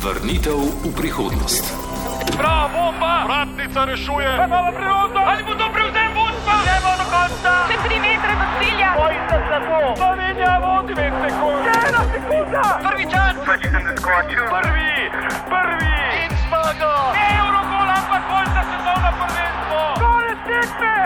Vrnitev v prihodnost. Bravo, bomba! Vratnica rešuje! Imamo priložnost! Ali bo to prevzem vodstva? Gremo do konca! Še tri metre do cilja! Bojite se to! Slovenija vodi dve sekunde! Ena sekunda! Prvi čas! Prvi! Prvi! In zmaga! Eurogol, ampak bolj za svetovno prvenstvo! Konec tekme!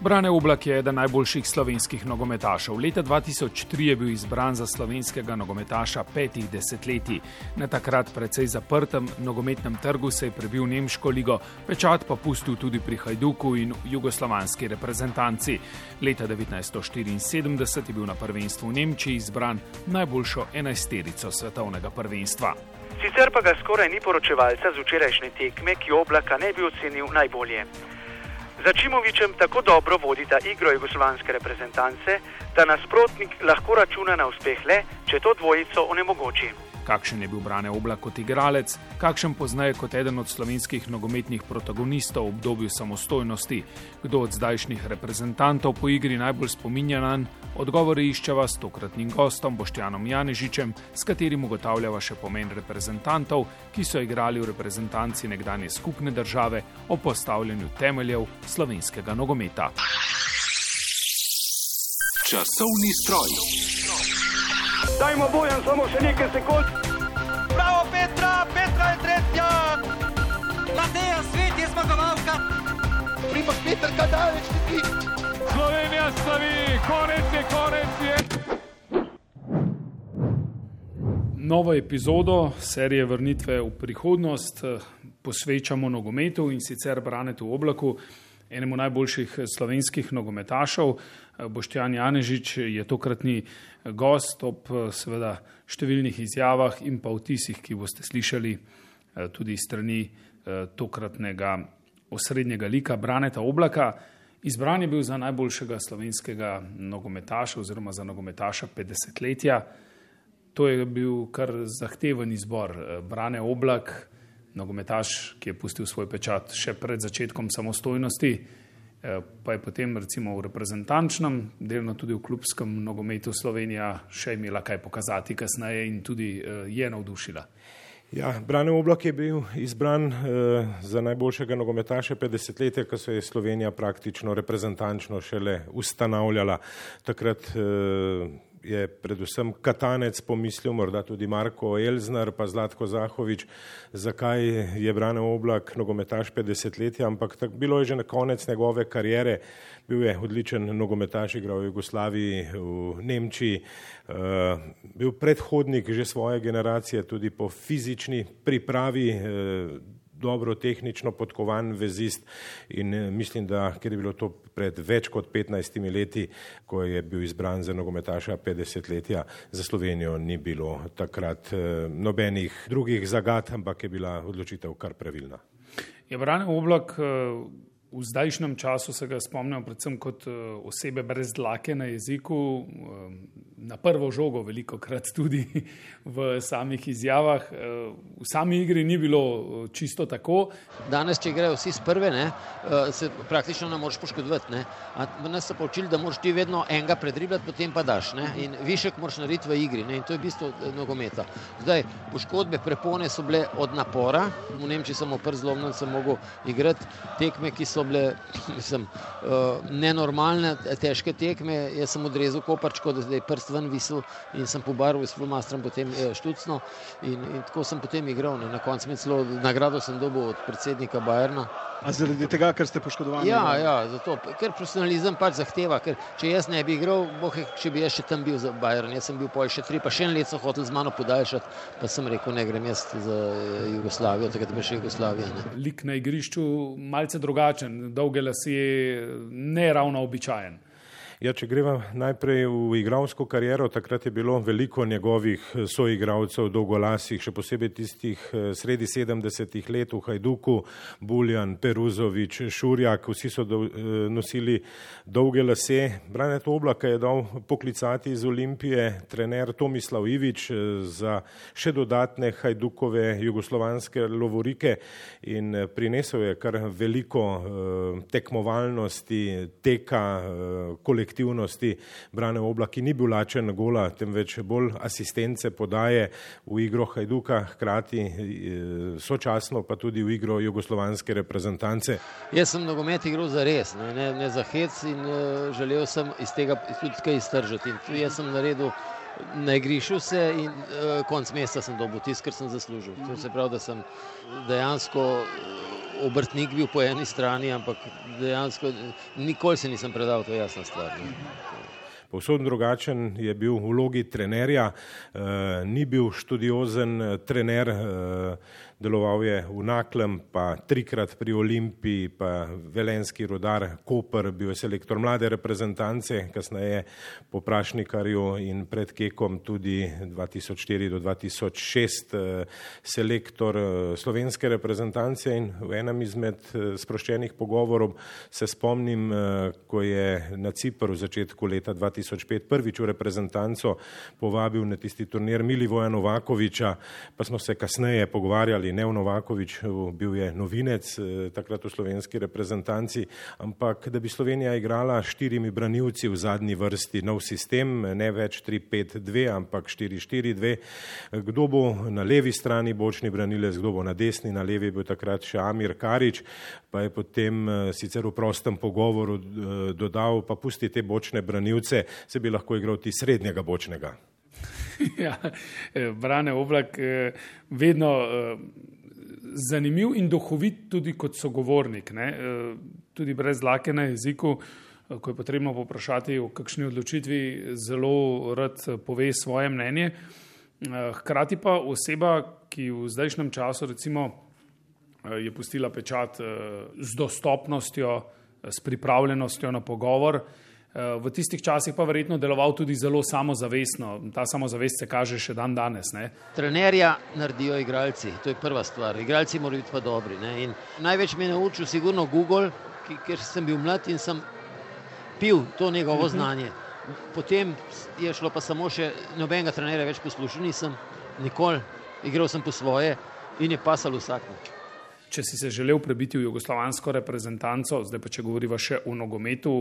Brane Oblak je eden najboljših slovenskih nogometašev. Leta 2003 je bil izbran za slovenskega nogometaša petih desetletij. Na takrat precej zaprtem nogometnem trgu se je prebil Nemško ligo, pečat pa pustil tudi pri Hajduku in jugoslovanski reprezentanci. Leta 1974 je bil na prvenstvu v Nemčiji izbran najboljšo enajsterico svetovnega prvenstva. Sicer pa ga skoraj ni poročevalca z včerajšnje tekme, ki oblaka ne bi ocenil najbolje. Za Čimovičem tako dobro vodita igro jugoslovanske reprezentance, da nasprotnik lahko računa na uspeh le, če to dvojico onemogoči. Kakšen je bil Brane Oblak kot igralec, kakšen poznaje kot eden od slovenskih nogometnih protagonistov v obdobju samostojnosti, kdo od zdajšnjih reprezentantov po igri najbolj spominja na njega, odgovore iščeva s tokratnim gostom Boštjanom Janežičem, s katerim ugotavljava še pomen reprezentantov, ki so igrali v reprezentanci nekdanje skupne države o postavljanju temeljev slovenskega nogometa. Časovni stroj. Dajmo bojan samo še nekaj sekund! Bravo Petra, Petra je tretja! Mateja Svet je zmagovalka! Primoš Peter, kaj daleč ti? Slovenija slavi, konec je, konec je! Novo epizodo serije Vrnitve v prihodnost eh, posvečamo nogometu in sicer Branetu Oblaku, enemu najboljših slovenskih nogometašev. Eh, Boštjan Janežič je tokratni gost ob eh, seveda številnih izjavah in pa vtisih, ki boste slišali tudi strani tokratnega osrednjega lika Braneta Oblaka. Izbran je bil za najboljšega slovenskega nogometaša oziroma za nogometaša 50-letja. To je bil kar zahteven izbor. Brane Oblak, nogometaš, ki je pustil svoj pečat še pred začetkom samostojnosti, pa je potem recimo v reprezentančnem, delno tudi v klubskem nogometu Slovenija še imela kaj pokazati kasneje in tudi je navdušila. Ja, Brane Oblak je bil izbran eh, za najboljšega nogometaša 50 let, ko se je Slovenija praktično reprezentančno šele ustanavljala. Takrat eh, je predvsem Katanec pomislil, morda tudi Marko Elznar, pa Zlatko Zahovič, zakaj je Brane Oblak nogometaš 50 let, ampak tak bilo je že na konec njegove karijere. Bil je odličen nogometaš, igral v Jugoslaviji, v Nemčiji, uh, bil predhodnik že svoje generacije tudi po fizični pripravi, uh, dobro tehnično podkovan vezist in uh, mislim, da ker je bilo to pred več kot 15 leti, ko je bil izbran za nogometaša 50 letja, za Slovenijo ni bilo takrat uh, nobenih drugih zagat, ampak je bila odločitev kar pravilna. Je Brane Oblak uh... V zdajšnjem času se ga spomnim predvsem kot osebe brez dlake na jeziku, na prvo žogo, veliko krat tudi v samih izjavah. V sami igri ni bilo čisto tako. Danes, če grejo vsi z prve, ne, se praktično ne moreš poškodovati. Ne. Nas so poučili, da moraš ti vedno enega predribljati, potem pa daš. Ne. In višek moraš narediti v igri. Ne. In to je bistvo nogometa. Zdaj, poškodbe, prepone so bile od napora. V Nemčiji sem opr zlomljen, sem mogel igrati tekme, ki so so bile mislim, uh, nenormalne, težke tekme. Jaz sem odrezal koparčko, da je prst ven visel in sem pobarval s flomastrom, potem štucno in, in tako sem potem igral. Ne. Na koncu mi celo nagrado sem dobil od predsednika Bajerna. A zaradi tega, ker ste poškodovani? Ja, ja zato, ker profesionalizem pač zahteva. Ker, če jaz ne bi igral, bohe, če bi jaz še tam bil za Bajern, jaz sem bil pol še tri, pa še en let so hoteli z mano podaljšati, pa sem rekel, ne grem jaz za Jugoslavijo, takrat bi še Jugoslavija. Ne. Lik na igrišču malce drugačen, dolge lasje, ne ravno običajen. Ja, če greva najprej v igralsko kariero, takrat je bilo veliko njegovih eh, soigralcev, dolgolasih, še posebej tistih eh, sredi 70-ih let v Hajduku, Buljan, Peruzovič, Šurjak, vsi so do, eh, nosili dolge lase. Branet Oblaka je dal poklicati iz Olimpije trener Tomislav Ivič za še dodatne Hajdukove jugoslovanske lovorike in prinesel je kar veliko tekmovalnosti, teka, kolektivnosti kolektivnosti Brane Oblak, ki ni bil lačen gola, temveč bolj asistence podaje v igro Hajduka, hkrati eh, sočasno pa tudi v igro jugoslovanske reprezentance. Jaz sem nogomet igral za res, ne, ne, ne za hec in uh, želel sem iz tega tudi kaj iztržiti. In tu jaz sem naredil na igrišču vse in uh, konc meseca sem dobil tisto, kar sem zaslužil. To se pravi, da sem dejansko obrtnik bil po eni strani, ampak dejansko nikoli se nisem predal, to je jasna stvar. Ne. Povsod drugačen je bil v vlogi trenerja, eh, ni bil študiozen eh, trener, eh, deloval je v Naklem, pa trikrat pri Olimpiji, pa Velenski rodar, Koper, bil je selektor mlade reprezentance, kasneje po Prašnikarju in pred Kekom tudi 2004 do 2006 eh, selektor eh, slovenske reprezentance in v enem izmed eh, sproščenih pogovorov se spomnim, ko je na Cipru v začetku leta 2005 prvič v reprezentanco povabil na tisti turnir Milivoja Novakoviča, pa smo se kasneje pogovarjali ali Nev Novakovič, bil je novinec eh, takrat v slovenski reprezentanci, ampak da bi Slovenija igrala štirimi branilci v zadnji vrsti, nov sistem, ne več 3-5-2, ampak 4-4-2. Kdo bo na levi strani bočni branilec, kdo bo na desni, na levi bil takrat še Amir Karič, pa je potem eh, sicer v prostem pogovoru eh, dodal, pa pusti te bočne branilce, se bi lahko igral ti srednjega bočnega. ja, eh, Brane Oblak eh, vedno eh, zanimiv in duhovit tudi kot sogovornik, ne? tudi brez lake na jeziku, ko je potrebno poprašati o kakšni odločitvi, zelo rad pove svoje mnenje. Hkrati pa oseba, ki v zdajšnjem času recimo je pustila pečat z dostopnostjo, s pripravljenostjo na pogovor, v tistih časih pa verjetno deloval tudi zelo samozavestno. Ta samozavest se kaže še dan danes. Ne? Trenerja naredijo igralci, to je prva stvar. Igralci morajo biti pa dobri. Največ me je naučil sigurno Google, ki, ker sem bil mlad in sem pil to njegovo uh mhm. -huh. znanje. Potem je šlo pa samo še nobenega trenerja več poslušal, nisem nikoli igral sem po svoje in je pasal vsakmo. Če si se želel prebiti v jugoslovansko reprezentanco, zdaj pa če govoriva še o nogometu,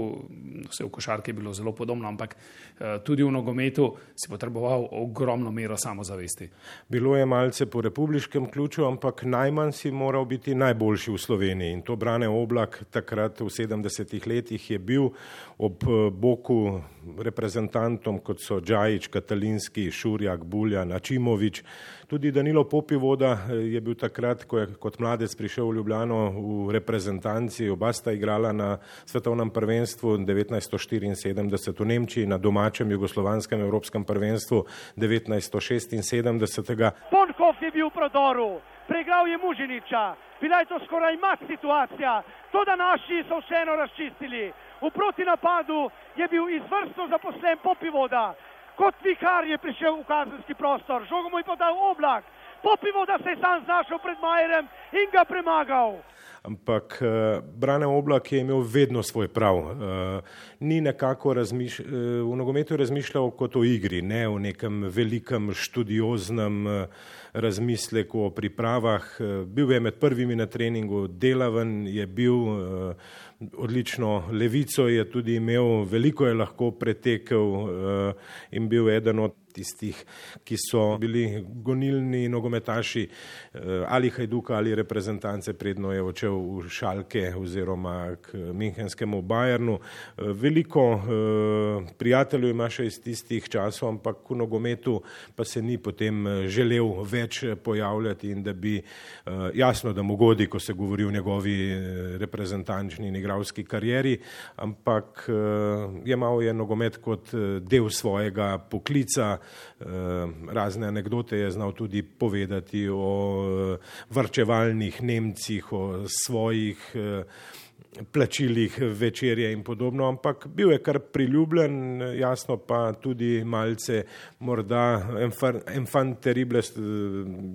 vse v košarki je bilo zelo podobno, ampak eh, tudi v nogometu si potreboval ogromno mero samozavesti. Bilo je malce po republiškem ključu, ampak najmanj si moral biti najboljši v Sloveniji in to brane oblak takrat v 70-ih letih je bil ob eh, boku reprezentantom, kot so Džajič, Katalinski, Šurjak, Buljan, Načimovič. Tudi Danilo Popivoda eh, je bil takrat, ko je kot mladec prišel v Ljubljano v reprezentanci, oba sta igrala na svetovnem prvenstvu 1974 v Nemčiji, na domačem jugoslovanskem evropskem prvenstvu 1976. Bonhof je bil v prodoru, pregral je Mužiniča, bila je to skoraj mat situacija, to da naši so vseeno razčistili. V protinapadu je bil izvrstno zaposlen Popivoda. Kot vikar je prišel v kazenski prostor, žogo mu je podal oblak. Popivoda se je sam znašel pred Majerem in ga premagal. Ampak uh, Brane Oblak je imel vedno svoj prav. Uh, ni nekako razmiš, uh, v nogometu razmišljal kot o igri, ne o nekem velikem študioznem uh, razmisleku o pripravah. Uh, bil je med prvimi na treningu, delaven je bil. Uh, odlično levico je tudi imel, veliko je lahko pretekel uh, in bil eden od tistih, ki so bili gonilni nogometaši uh, ali Hajduka ali reprezentance, predno je odšel v Šalke oziroma k Minhenskemu Bajernu. Uh, veliko uh, prijateljev ima še iz tistih časov, ampak v nogometu pa se ni potem želel več pojavljati in da bi jasno, da mu godi, ko se govori o njegovi reprezentančni in igralski karieri, ampak uh, jemal je nogomet kot del svojega poklica, razne anekdote je znal tudi povedati o vrčevalnih Nemcih, o svojih plačilih večerje in podobno, ampak bil je kar priljubljen, jasno pa tudi malce morda enfant terrible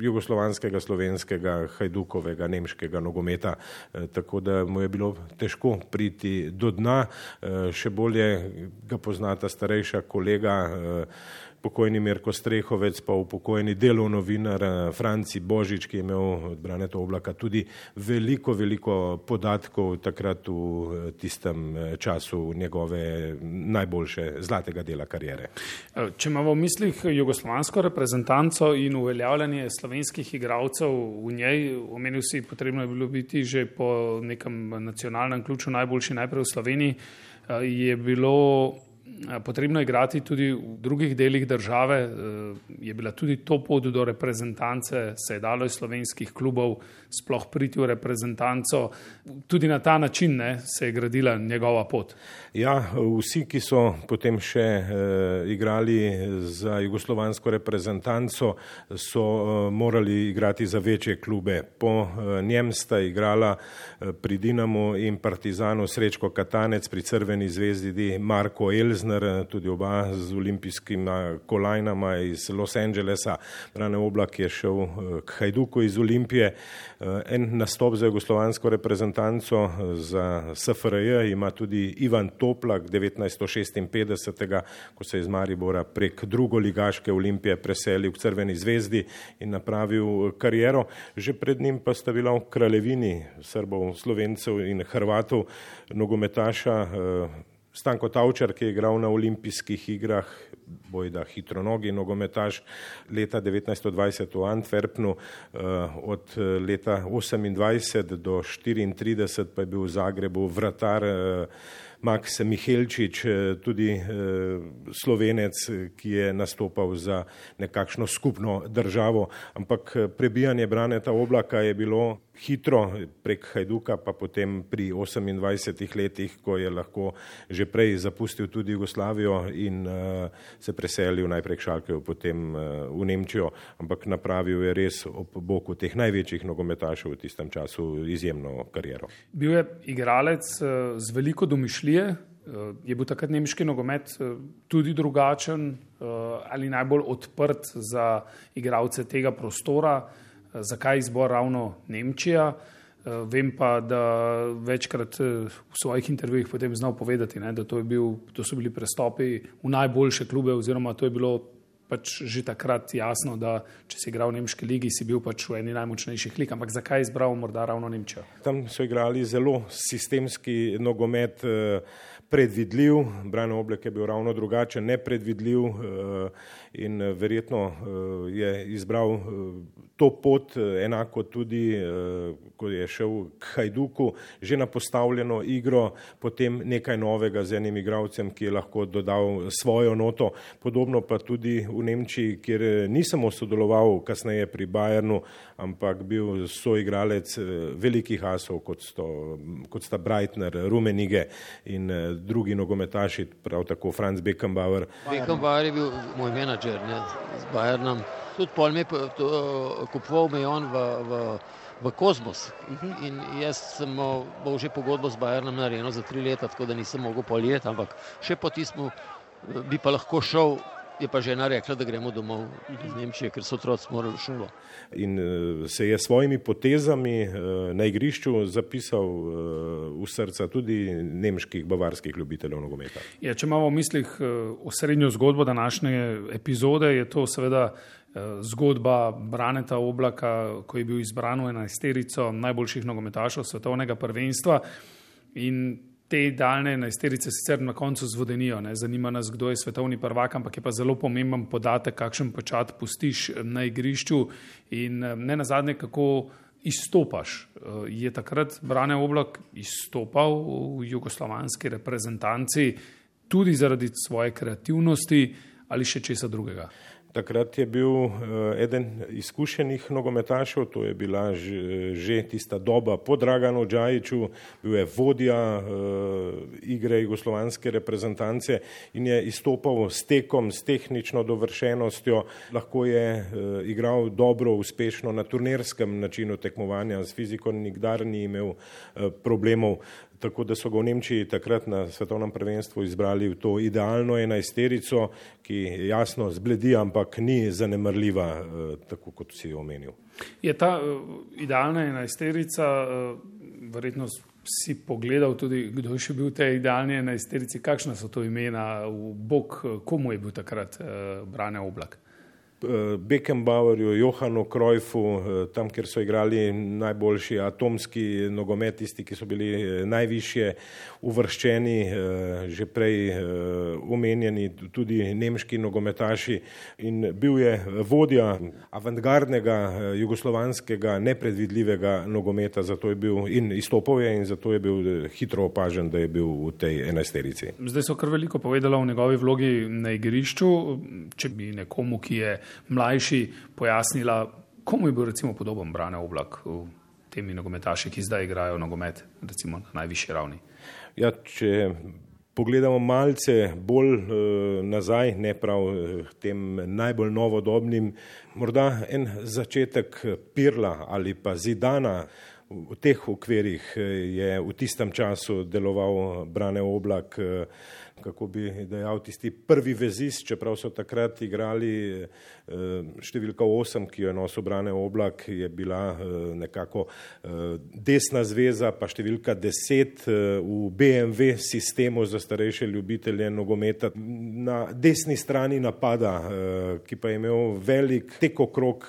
jugoslovanskega, slovenskega, hajdukovega, nemškega nogometa, tako da mu je bilo težko priti do dna, še bolje ga poznata starejša kolega pokojni Mirko Strehovec, pa upokojeni delov novinar eh, Franci Božič, ki je imel od Braneta oblaka tudi veliko, veliko podatkov takrat v eh, tistem eh, času njegove najboljše zlatega dela karijere. Če imamo v mislih jugoslovansko reprezentanco in uveljavljanje slovenskih igralcev v njej, omenil si, potrebno je bilo biti že po nekem nacionalnem ključu najboljši najprej v Sloveniji, je bilo potrebno igrati tudi v drugih delih države. Eh, je bila tudi to pot do reprezentance, se je dalo iz slovenskih klubov sploh priti v reprezentanco. Tudi na ta način ne, se je gradila njegova pot. Ja, vsi, ki so potem še eh, igrali za jugoslovansko reprezentanco, so eh, morali igrati za večje klube. Po eh, njem sta igrala eh, pri Dinamu in Partizanu Srečko Katanec, pri Crveni zvezdi Marko Elzner, eh, tudi oba z olimpijskima kolajnama iz Los Angelesa. Brane Oblak je šel eh, k Hajduku iz Olimpije. Eh, en nastop za jugoslovansko reprezentanco, eh, za SFRJ ima tudi Ivan Toplak 1956, ko se je iz Maribora prek drugoligaške olimpije preselil v Crveni zvezdi in napravil kariero. Že pred njim pa sta bila v kraljevini Srbov, Slovencev in Hrvatov nogometaša Stanko Tavčar, ki je igral na olimpijskih igrah, bojda hitro nogi nogometaš leta 1920 v Antwerpnu, od leta 28 do 34 pa je bil v Zagrebu vratar Max Mihelčič, tudi slovenec, ki je nastopal za nekakšno skupno državo, ampak prebijanje Braneta Oblaka je bilo hitro prek Hajduka, pa potem pri 28 letih, ko je lahko že prej zapustil tudi Jugoslavijo in uh, se preselil najprej k Šalkeju, potem uh, v Nemčijo, ampak napravil je res ob boku teh največjih nogometašev v tistem času izjemno kariero. Bil je igralec uh, z veliko domišljije, uh, je bil takrat nemški nogomet uh, tudi drugačen uh, ali najbolj odprt za igralce tega prostora zakaj izbor ravno Nemčija. Eh, vem pa, da večkrat eh, v svojih intervjujih potem znal povedati, ne, da to, bil, to so bili prestopi v najboljše klube, oziroma to je bilo pač že takrat jasno, da če si igral v Nemški ligi, si bil pač v eni najmočnejših lig. Ampak zakaj je izbral morda ravno Nemčijo? Tam so igrali zelo sistemski nogomet. Eh, predvidljiv, Brano Oblek je bil ravno drugačen, nepredvidljiv in verjetno je izbral to pot, eh, enako tudi, eh, ko je šel k Hajduku, že na postavljeno igro, potem nekaj novega z enim igralcem, ki je lahko dodal svojo noto. Podobno pa tudi v Nemčiji, kjer eh, nisem sodeloval kasneje pri Bayernu, ampak bil soigralec velikih asov, kot, sto, kot sta Breitner, Rumenige in drugi nogometaši, prav tako Franz Beckenbauer. Beckenbauer je bil moj menedžer z Bayernom tudi pol me kupoval me on v, v, v Kozmos. In jaz sem imel že pogodbo z Bajernom narejeno za tri leta, tako da nisem mogel polijeti, ampak še po tismu bi pa lahko šel je pa žena rekla, da gremo domov iz Nemčije, ker so otroci morali v šolo. In uh, se je s svojimi potezami uh, na igrišču zapisal uh, v srca tudi nemških, bavarskih ljubiteljev nogometa. Ja, če imamo v mislih osrednjo zgodbo današnje epizode, je to seveda zgodba Braneta Oblaka, ko je bil izbran v enajsterico najboljših nogometašov svetovnega prvenstva. In te daljne enajsterice sicer na koncu zvodenijo, ne? zanima nas, kdo je svetovni prvak, ampak je pa zelo pomemben podatek, kakšen počat pustiš na igrišču in ne na zadnje, kako izstopaš. Je takrat Brane Oblak izstopal v jugoslovanski reprezentanci tudi zaradi svoje kreativnosti ali še česa drugega? Takrat je bil eden izkušenih nogometašev, to je bila že, že tista doba po Draganu Džajiču, bil je vodja igre jugoslovanske reprezentance in je izstopal s tekom, s tehnično dovršenostjo, lahko je igral dobro, uspešno na turnirskem načinu tekmovanja, s fiziko nikdar ni imel problemov tako da so ga v Nemčiji takrat na svetovnem prvenstvu izbrali v to idealno enajsterico, ki jasno zbledi, ampak ni zanemrljiva, eh, tako kot si omenil. Je ta uh, idealna enajsterica, uh, verjetno si pogledal tudi, kdo je še bil v tej idealni enajsterici, kakšna so to imena, bok, komu je bil takrat Brane Oblak? Eh, Beckenbauerju, Johanu Krojfu, eh, tam, kjer so igrali najboljši atomski nogomet, tisti, ki so bili eh, najvišje uvrščeni, že prej omenjeni tudi nemški nogometaši in bil je vodja avantgardnega jugoslovanskega nepredvidljivega nogometa, zato je bil in izstopal je in zato je bil hitro opažen, da je bil v tej enajsterici. Zdaj so kar veliko povedala o njegovi vlogi na igrišču, če bi nekomu, ki je mlajši pojasnila, komu je bil recimo podoben Brane Oblak temi nogometaši, ki zdaj igrajo nogomet recimo na najvišji ravni. Ja, če pogledamo malce bolj uh, nazaj, ne prav uh, tem najbolj novodobnim, morda en začetek Pirla ali pa Zidana, v teh okvirih eh, je v tistem času deloval Brane Oblak. Uh, kako bi dejal, tisti prvi vezis, čeprav so takrat igrali eh, številka 8, ki jo je nosil brane oblak, je bila eh, nekako eh, desna zveza, pa številka 10 v BMW sistemu za starejše ljubitelje nogometa na desni strani napada, ki pa je imel velik tek okrog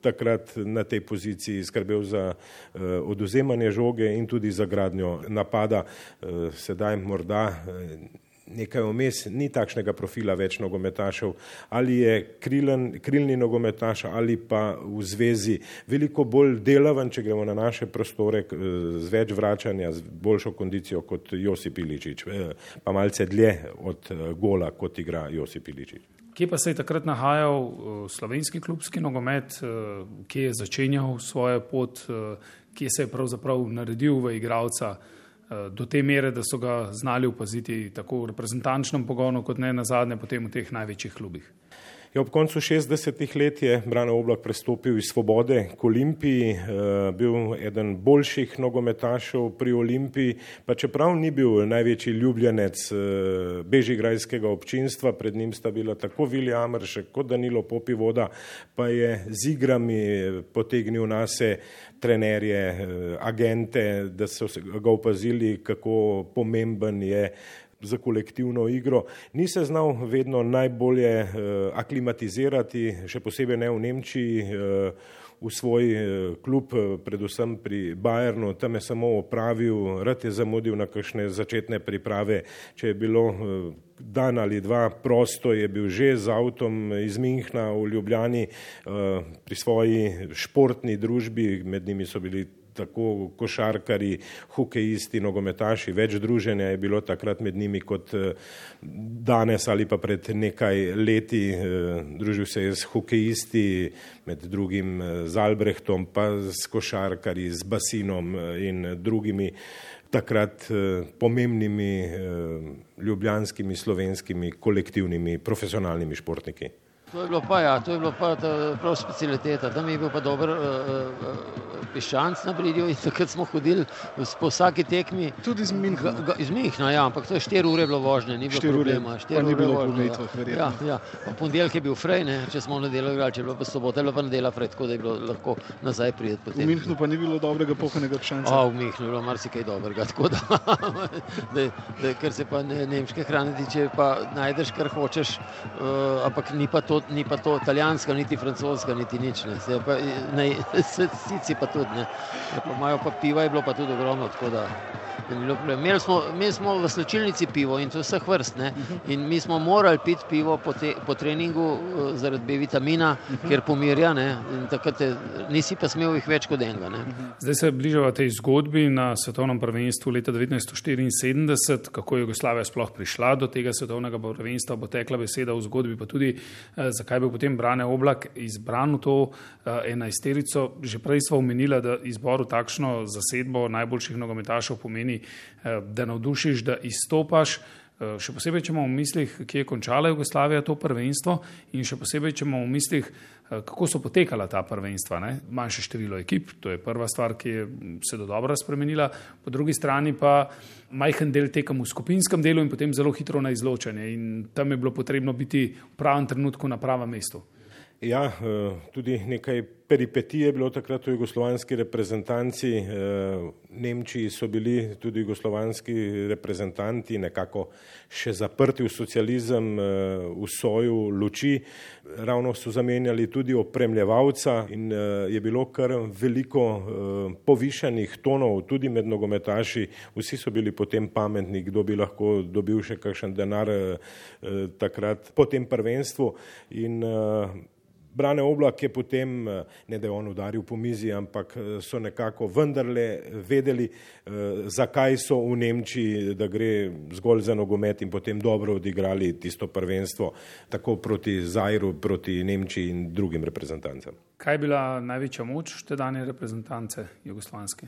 takrat na tej poziciji skrbel za uh, oduzemanje žoge in tudi za gradnjo napada. Uh, sedaj morda uh, nekaj vmes ni takšnega profila več nogometašev, ali je krilen, krilni nogometaš ali pa v zvezi veliko bolj delaven, če gremo na naše prostore, z več vračanja, z boljšo kondicijo kot Josip Iličič, pa malce dlje od gola, kot igra Josip Iličič. Kje pa se je takrat nahajal uh, slovenski klubski nogomet, kje je začenjal svojo pot, kje se je pravzaprav naredil v igralca do te mere, da so ga znali upaziti tako v reprezentančnem pogonu, kot ne na zadnje potem v teh največjih klubih. Je ob koncu 60-ih let je Brane Oblak prestopil iz Svobode k Olimpiji, eh, bil eden boljših nogometašev pri Olimpiji, pa čeprav ni bil največji ljubljenec eh, bežigrajskega občinstva, pred njim sta bila tako Vili Amršek kot Danilo Popivoda, pa je z igrami potegnil nase trenerje, eh, agente, da so ga opazili, kako pomemben je za kolektivno igro. Ni se znal vedno najbolje uh, aklimatizirati, še posebej ne v Nemčiji, uh, v svoj uh, klub, predvsem pri Bayernu. Tam je samo opravil, rad je zamudil na kakšne začetne priprave. Če je bilo dan ali dva prosto, je bil že z avtom iz Minhna v Ljubljani pri svoji športni družbi, med njimi so bili tako košarkari, hokejisti, nogometaši, več druženja je bilo takrat med njimi kot eh, danes ali pa pred nekaj leti. Eh, družil se je z hokejisti, med drugim eh, z Albrehtom, pa s košarkari, z Basinom in drugimi takrat pomembnimi ljubljanskimi, slovenskimi, kolektivnimi, profesionalnimi športniki. To je bilo pa, ja, to je bilo pa prav specialiteta. Tam je bil pa dober uh, uh, piščanc na bridju in takrat smo hodili po vsaki tekmi. Tudi iz Minhna. Ga, iz Minhna, ja, ampak to je štiri ure bilo vožnje, ni bilo problema. Štiri ure, ni bilo pometvah, ja. Ja, ja. Ponedeljek je bil frej, ne, če smo v nedeljo igrali, če je bilo pa sobota, je bilo pa nedela frej, tako da je bilo lahko nazaj prijeti potem. V Minhnu pa ni bilo dobrega pohanega piščanca. A, v Minhnu je bilo marsikaj dobrega, tako da, da, da ker se pa ne, nemške hrane tiče, pa najdeš, kar hočeš, uh, ampak ni pa to to, ni pa to italijanska, niti francoska, niti nič. Ne. Se pa, ne, sici pa tudi, ne. Ja, pa imajo pa piva, je bilo pa tudi ogromno, da Imeli smo, imeli smo v slčilnici pivo in to vseh vrst. Ne? In mi smo morali piti pivo po, te, po treningu eh, zaradi B vitamina, ker pomirja. Ne? In takrat te, nisi pa smel jih več kot enega. Ne? Zdaj se bližava tej zgodbi na svetovnem prvenstvu leta 1974, kako je Jugoslavija sploh prišla do tega svetovnega prvenstva, bo tekla beseda v zgodbi, pa tudi eh, zakaj bi potem Brane Oblak izbran v to eh, enajsterico. Že prej smo omenili, da izbor v takšno zasedbo najboljših nogometašov pomeni, eh, da navdušiš, da izstopaš. Eh, še posebej, če imamo v mislih, kje je končala Jugoslavija to prvenstvo, in še posebej, če imamo v mislih, eh, kako so potekala ta prvenstva. Ne? Manjše število ekip, to je prva stvar, ki je se do dobro spremenila, po drugi strani pa majhen del tekem v skupinskem delu in potem zelo hitro na izločanje. In tam je bilo potrebno biti v pravem trenutku na pravem mestu. Ja, tudi nekaj peripetij je bilo takrat v jugoslovanski reprezentanci. V Nemčiji so bili tudi jugoslovanski reprezentanti nekako še zaprti v socializem, v soju luči. Ravno so zamenjali tudi opremljevalca in je bilo kar veliko povišanih tonov tudi med nogometaši. Vsi so bili potem pametni, kdo bi lahko dobil še kakšen denar takrat po tem prvenstvu. In Brane Oblak je potem, ne da je on udaril po mizi, ampak so nekako vendarle vedeli, zakaj so v Nemčiji, da gre zgolj za nogomet in potem dobro odigrali tisto prvenstvo, tako proti Zajru, proti Nemčiji in drugim reprezentancem. Kaj je bila največja moč te danje reprezentance jugoslovanske?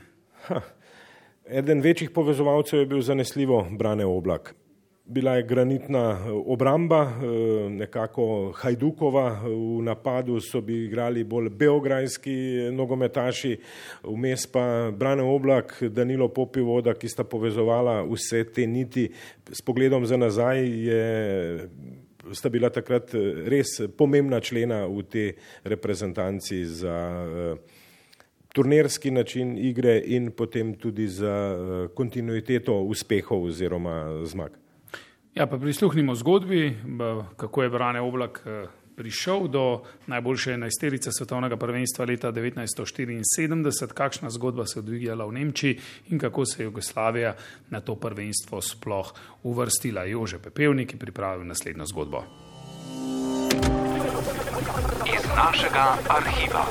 Ha. Eden večjih povezovalcev je bil zanesljivo Brane Oblak. Bila je granitna obramba, nekako Hajdukova, v napadu so bi igrali bolj beograjski nogometaši, vmes pa Brane Oblak, Danilo Popivoda, ki sta povezovala vse te niti. S pogledom za nazaj je, sta bila takrat res pomembna člena v tej reprezentanci za turnirski način igre in potem tudi za kontinuiteto uspehov oziroma zmag. Ja, pa prisluhnimo zgodbi, kako je Brane Oblak prišel do najboljše enajsterice svetovnega prvenstva leta 1974, kakšna zgodba se je odvijala v Nemčiji in kako se je Jugoslavija na to prvenstvo sploh uvrstila. Jože Pepevnik je pripravil naslednjo zgodbo. Iz našega arhiva.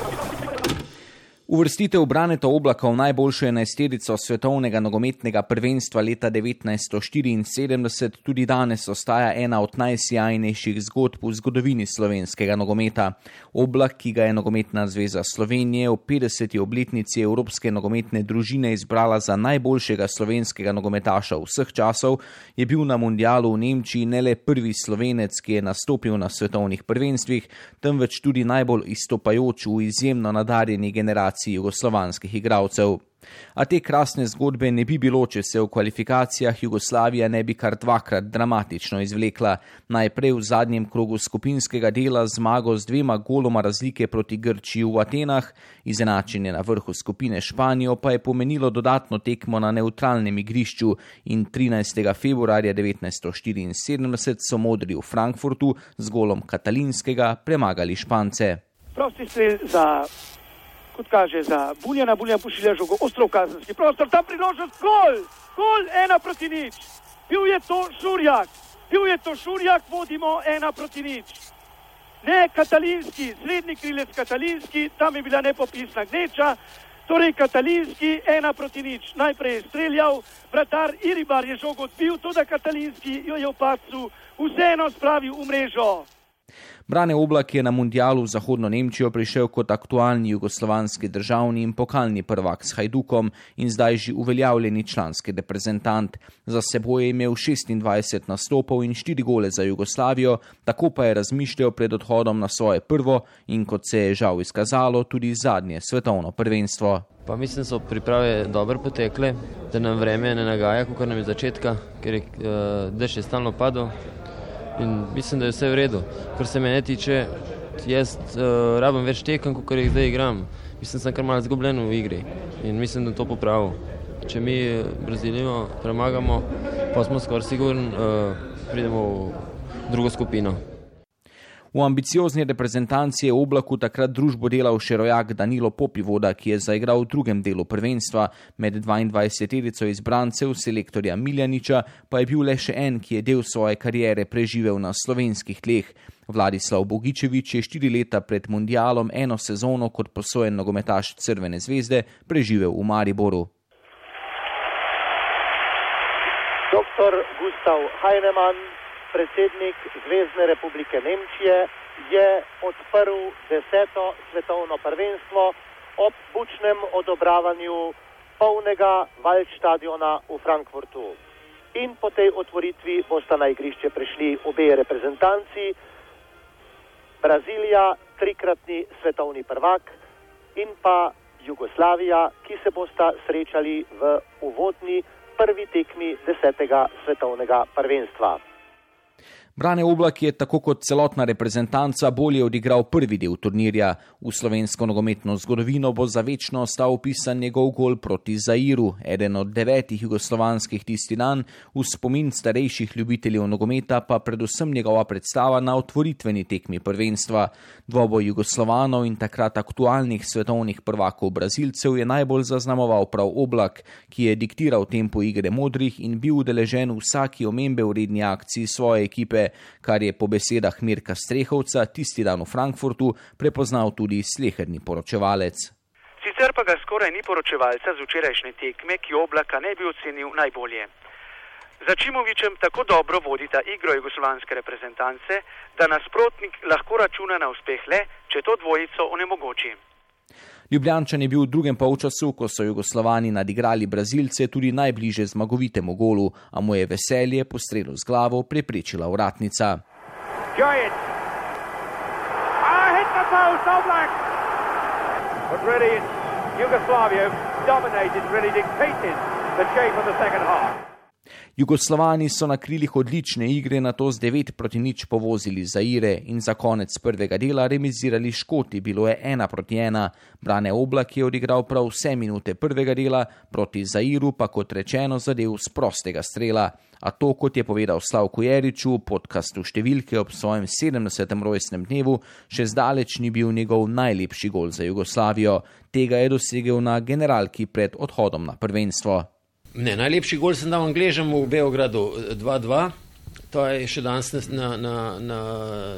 Uvrstitev Braneta Oblaka v najboljšo enajsterico svetovnega nogometnega prvenstva leta 1974 tudi danes ostaja ena od najsjajnejših zgodb v zgodovini slovenskega nogometa. Oblak, ki ga je Nogometna zveza Slovenije v 50. obletnici Evropske nogometne družine izbrala za najboljšega slovenskega nogometaša vseh časov, je bil na mundialu v Nemčiji ne le prvi slovenec, ki je nastopil na svetovnih prvenstvih, temveč tudi najbolj izstopajoč v izjemno nadarjeni generaciji jugoslovanskih igralcev. A te krasne zgodbe ne bi bilo, če se v kvalifikacijah Jugoslavija ne bi kar dvakrat dramatično izvlekla. Najprej v zadnjem krogu skupinskega dela zmago z dvema goloma razlike proti Grčiji v Atenah, izenačenje na vrhu skupine Španijo pa je pomenilo dodatno tekmo na neutralnem igrišču in 13. februarja 1974 so modri v Frankfurtu z golom Katalinskega premagali Špance. Prosti strel za kot kaže za Buljana, Buljan pošilja žogo, ostro v kazenski prostor, tam priložnost, gol, gol, ena proti nič. Bil je to Šurjak, bil je to Šurjak, vodimo ena proti nič. Ne Katalinski, srednji krilec Katalinski, tam je bila nepopisna gneča, torej Katalinski, ena proti nič. Najprej je streljal, vratar Iribar je žogo odbil, tudi Katalinski jo je pacu vseeno spravil v mrežo. Brane Oblak je na mundialu v Zahodno Nemčijo prišel kot aktualni jugoslovanski državni in pokalni prvak s Hajdukom in zdaj že uveljavljeni članski reprezentant. Za seboj je imel 26 nastopov in 4 gole za Jugoslavijo, tako pa je razmišljal pred odhodom na svoje prvo in kot se je žal izkazalo, tudi zadnje svetovno prvenstvo. Pa mislim, so priprave dobro potekle, da nam vreme ne nagaja, kot nam je začetka, ker je uh, dež je stalno padel. In mislim, da je vse v redu. Kar se mene tiče, jaz uh, rabim več tekem, kot jih zdaj igram. Mislim, da sem kar malo izgubljen v igri in mislim, da to popravim. Če mi Brazilijo premagamo, pa smo skoraj sigurni, uh, pridemo v drugo skupino. V V ambiciozni reprezentanci je oblaku takrat družbo delal še rojak Danilo Popivoda, ki je zaigral v drugem delu prvenstva. Med 22-terico izbrancev selektorja Miljaniča pa je bil le še en, ki je del svoje karijere preživel na slovenskih tleh. Vladislav Bogičevič je štiri leta pred mundialom eno sezono kot posojen nogometaš Crvene zvezde preživel v Mariboru. Dr. Gustav Heinemann, predsednik Zvezdne republike Nemčije, je odprl deseto svetovno prvenstvo ob bučnem odobravanju polnega Waldstadiona v Frankfurtu. In po tej otvoritvi bosta na igrišče prišli obe reprezentanci, Brazilija, trikratni svetovni prvak in pa Jugoslavija, ki se bosta srečali v uvodni prvi tekmi desetega svetovnega prvenstva. Brane Oblak je tako kot celotna reprezentanca bolje odigral prvi del turnirja. V slovensko nogometno zgodovino bo za večno ostal upisan njegov gol proti Zairu, eden od devetih jugoslovanskih tisti dan, v spomin starejših ljubiteljev nogometa pa predvsem njegova predstava na otvoritveni tekmi prvenstva. Dvoboj Jugoslovanov in takrat aktualnih svetovnih prvakov Brazilcev je najbolj zaznamoval prav Oblak, ki je diktiral tempo igre modrih in bil udeležen v vsaki omembe vredni akciji svoje ekipe kar je po besedah Mirka Strehovca tisti dan v Frankfurtu prepoznal tudi sleherni poročevalec. Sicer pa ga skoraj ni poročevalca z včerajšnje tekme, ki oblaka ne bi ocenil najbolje. Za Čimovičem tako dobro vodita igro jugoslovanske reprezentance, da nasprotnik lahko računa na uspeh le, če to dvojico onemogoči. Ljubljančan je bil v drugem polčasu, ko so Jugoslovani nadigrali Brazilce, tudi najbliže zmagovitemu golu, a mu je veselje po strelu z glavo preprečila vratnica. Jugoslavia dominated, really dictated the shape of the second half. Jugoslovani so na krilih odlične igre na to z 9 proti nič povozili Zaire in za konec prvega dela remizirali Škoti, bilo je 1 proti 1. Brane Oblak je odigral prav vse minute prvega dela, proti Zairu pa kot rečeno zadev z prostega strela. A to, kot je povedal Slavko Jeriču v podkastu številke ob svojem 70. rojstnem dnevu, še zdaleč ni bil njegov najlepši gol za Jugoslavijo. Tega je dosegel na generalki pred odhodom na prvenstvo. Ne, najlepši gol sem dal Angležem v Beogradu 2-2. To je še danes na, na, na,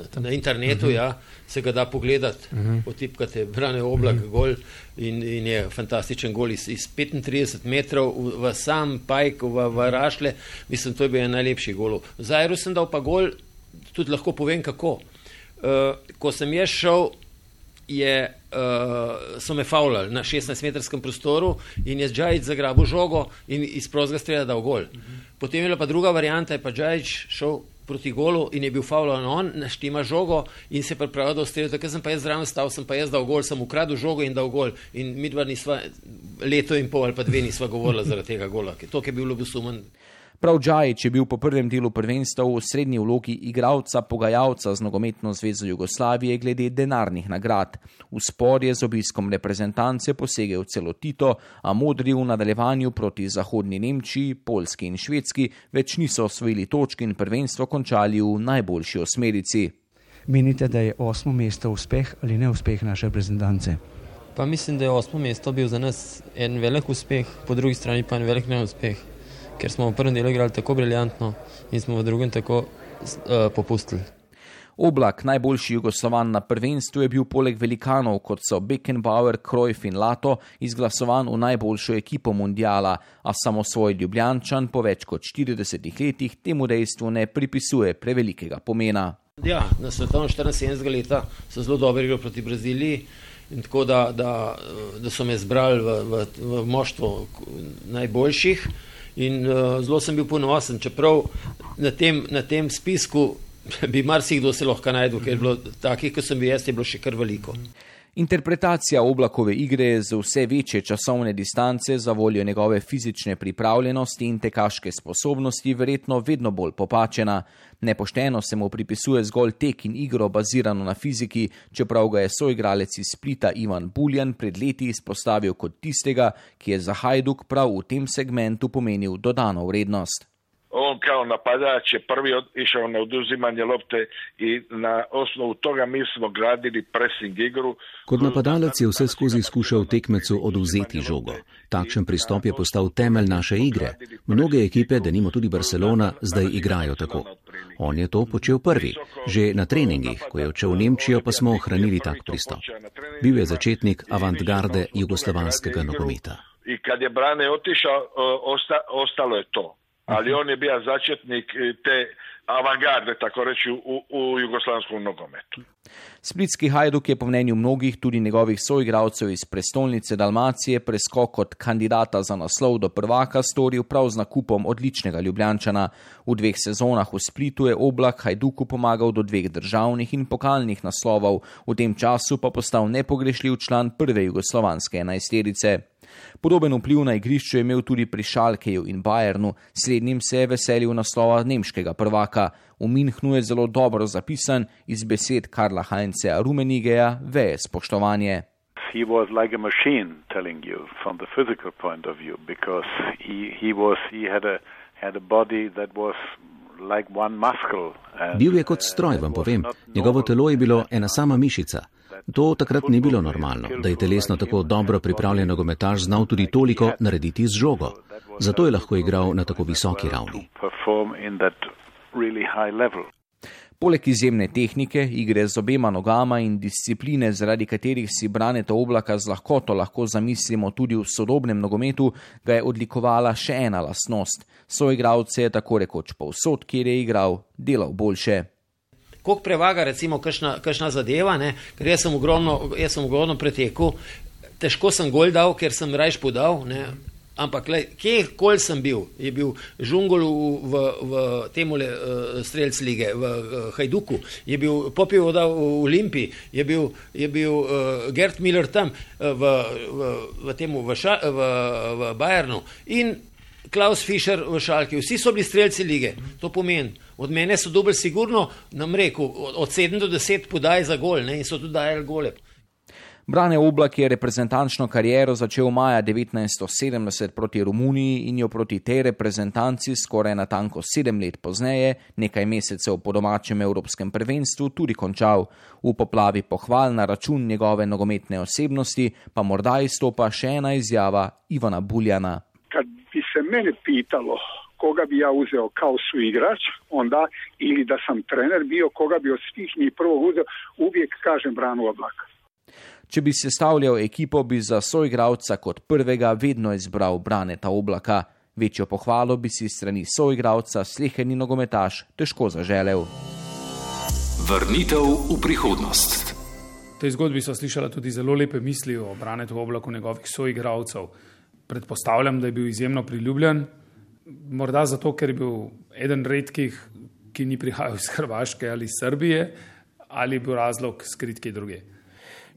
na internetu, uh -huh. ja, se ga da pogledati, uh -huh. potipkate, brane oblak, uh -huh. gol in, in je fantastičen gol iz, iz 35 metrov v, v sam pajk, v, v rašle. Mislim, to je bil najlepši gol. Za Aero sem dal pa gol, tudi lahko povem kako. Uh, ko sem jaz šel, je uh, so me faulali na 16-metrskem prostoru in je Džajč zagrabil žogo in iz prostega strela dal gol. Potem je bila pa druga varianta, je pa Džajč šel proti golu in je bil faulan on, naštima žogo in se pripravil, da ustrelil. Takrat sem pa jaz zraven stal, sem pa jaz dal gol, sem ukradel žogo in dal gol. In mi dva nisva leto in pol ali pa dve nisva govorila zaradi tega gola, to je bil ljubosumen. Prav Džajič je bil po prvem delu prvenstva v srednji vlogi igralca, pogajalca z nogometno zvezo Jugoslavije glede denarnih nagrad. V spor je z obiskom reprezentance posegel celo Tito, a modri v nadaljevanju proti zahodni Nemčiji, Polski in Švedski več niso osvojili točk in prvenstvo končali v najboljši osmerici. Menite, da je osmo mesto uspeh ali ne uspeh naše reprezentance? Pa mislim, da je osmo mesto bil za nas en velik uspeh, po drugi strani pa en velik neuspeh ker smo v prvem delu igrali tako briljantno in smo v drugem tako uh, popustili. Oblak, najboljši jugoslovan na prvenstvu, je bil poleg velikanov, kot so Beckenbauer, Krojf in Lato, izglasovan v najboljšo ekipo mundiala, a samo svoj ljubljančan po več kot 40 letih temu dejstvu ne pripisuje prevelikega pomena. Ja, na svetovnem 74. leta so zelo dobro igrali proti Braziliji. In tako da, da, da so me zbrali v, v, v moštvo najboljših in uh, zelo sem bil ponosen, čeprav na tem, na tem spisku bi marsikdo se lahko najdel, ker je bilo takih, kot sem bil jaz, je bilo še kar veliko. Interpretacija oblakove igre z vse večje časovne distance za voljo njegove fizične pripravljenosti in tekaške sposobnosti verjetno vedno bolj popačena. Nepošteno se mu pripisuje zgolj tek in igro bazirano na fiziki, čeprav ga je soigralec iz Splita Ivan Buljan pred leti izpostavil kot tistega, ki je za Hajduk prav v tem segmentu pomenil dodano vrednost. Ok, kao napadač je prvi od, išao na oduzimanje lopte i na osnovu toga mi smo gradili pressing igru. Kot napadalec je vse skozi skušal tekmecu oduzeti žogo. Takšen pristop je postal temelj naše igre. Mnoge ekipe, da nimo tudi Barcelona, zdaj igrajo tako. On je to počel prvi. Že na treningih, ko je odšel v Nemčijo, pa smo ohranili tak pristop. Bil je začetnik avantgarde jugoslovanskega nogometa. I kad je Brane otišao, osta, ostalo je to. Ali on je bio začetnik te avangarde, tako reći, u, u jugoslavskom nogometu. Splitski Hajduk je po mnenju mnogih, tudi njegovih soigralcev iz prestolnice Dalmacije, preskok od kandidata za naslov do prvaka storil prav z nakupom odličnega Ljubljančana. V dveh sezonah v Splitu je oblak Hajduku pomagal do dveh državnih in pokalnih naslovov, v tem času pa postal nepogrešljiv član prve jugoslovanske enajsterice. Podoben vpliv na igrišču je imel tudi pri Šalkeju in Bayernu, slednjim se je veselil naslova nemškega prvaka. V Minhnu je zelo dobro zapisan iz besed Karla Heinzea Rumenigeja veje spoštovanje. He was like a machine telling you from the physical point of view because he, he was he had a had a body that was like one muscle. Bil je kot stroj, vam povem. Njegovo telo je bilo ena sama mišica. To takrat ni bilo normalno, da je telesno tako dobro pripravljen nogometaš znal tudi toliko narediti z žogo. Zato je lahko igral na tako visoki ravni. Poleg izjemne tehnike, igre z obema nogama in discipline, zaradi katerih si braneta oblaka z lahkoto lahko zamislimo tudi v sodobnem nogometu, ga je odlikovala še ena lasnost. Soigravce je tako rekoč povsod, kjer je igral, delal boljše koliko prevaga, recimo, kakšna zadeva, ne? ker jaz sem ogromno, jaz sem ogromno pretekel, težko sem gol dal, ker sem rajš podal. Ne? Ampak, kje kol sem bil, je bil Žungol v, v, v tem uh, streljc lige, v uh, Hajduku, je bil Popij voda v Olimpiji, je bil, je bil uh, Gert Miller tam uh, v, v, v, temu, v, ša, v, v Bajernu in Klaus Fischer v Šalki. Vsi so bili streljci lige. To pomeni, od mene so dobili sigurno, nam rekel, od 7 do 10 podaj za gol ne, in so tudi dajali gole. Brane Oblak je reprezentančno kariero začel maja 1970 proti Romuniji in jo proti tej reprezentanci skoraj na tanko sedem let pozneje, nekaj mesecev po domačem evropskem prvenstvu, tudi končal. V poplavi pohval na račun njegove nogometne osebnosti pa morda izstopa še ena izjava Ivana Buljana. Kad bi se mene pitalo koga bi ja uzeo kao su igrač, onda ili da sam trener bio, koga bi od svih njih prvo uzeo, uvijek kažem branu oblaka. Če bi sestavljal ekipo, bi za soigravca kot prvega vedno izbral Braneta Oblaka. Večjo pohvalo bi si strani soigravca sleherni nogometaš težko zaželel. Vrnitev v prihodnost. V tej zgodbi so slišala tudi zelo lepe misli o Branetu Oblaku njegovih soigravcev. Predpostavljam, da je bil izjemno priljubljen, morda zato, ker je bil eden redkih, ki ni prihajal iz Hrvaške ali Srbije, ali je bil razlog skrit kje druge.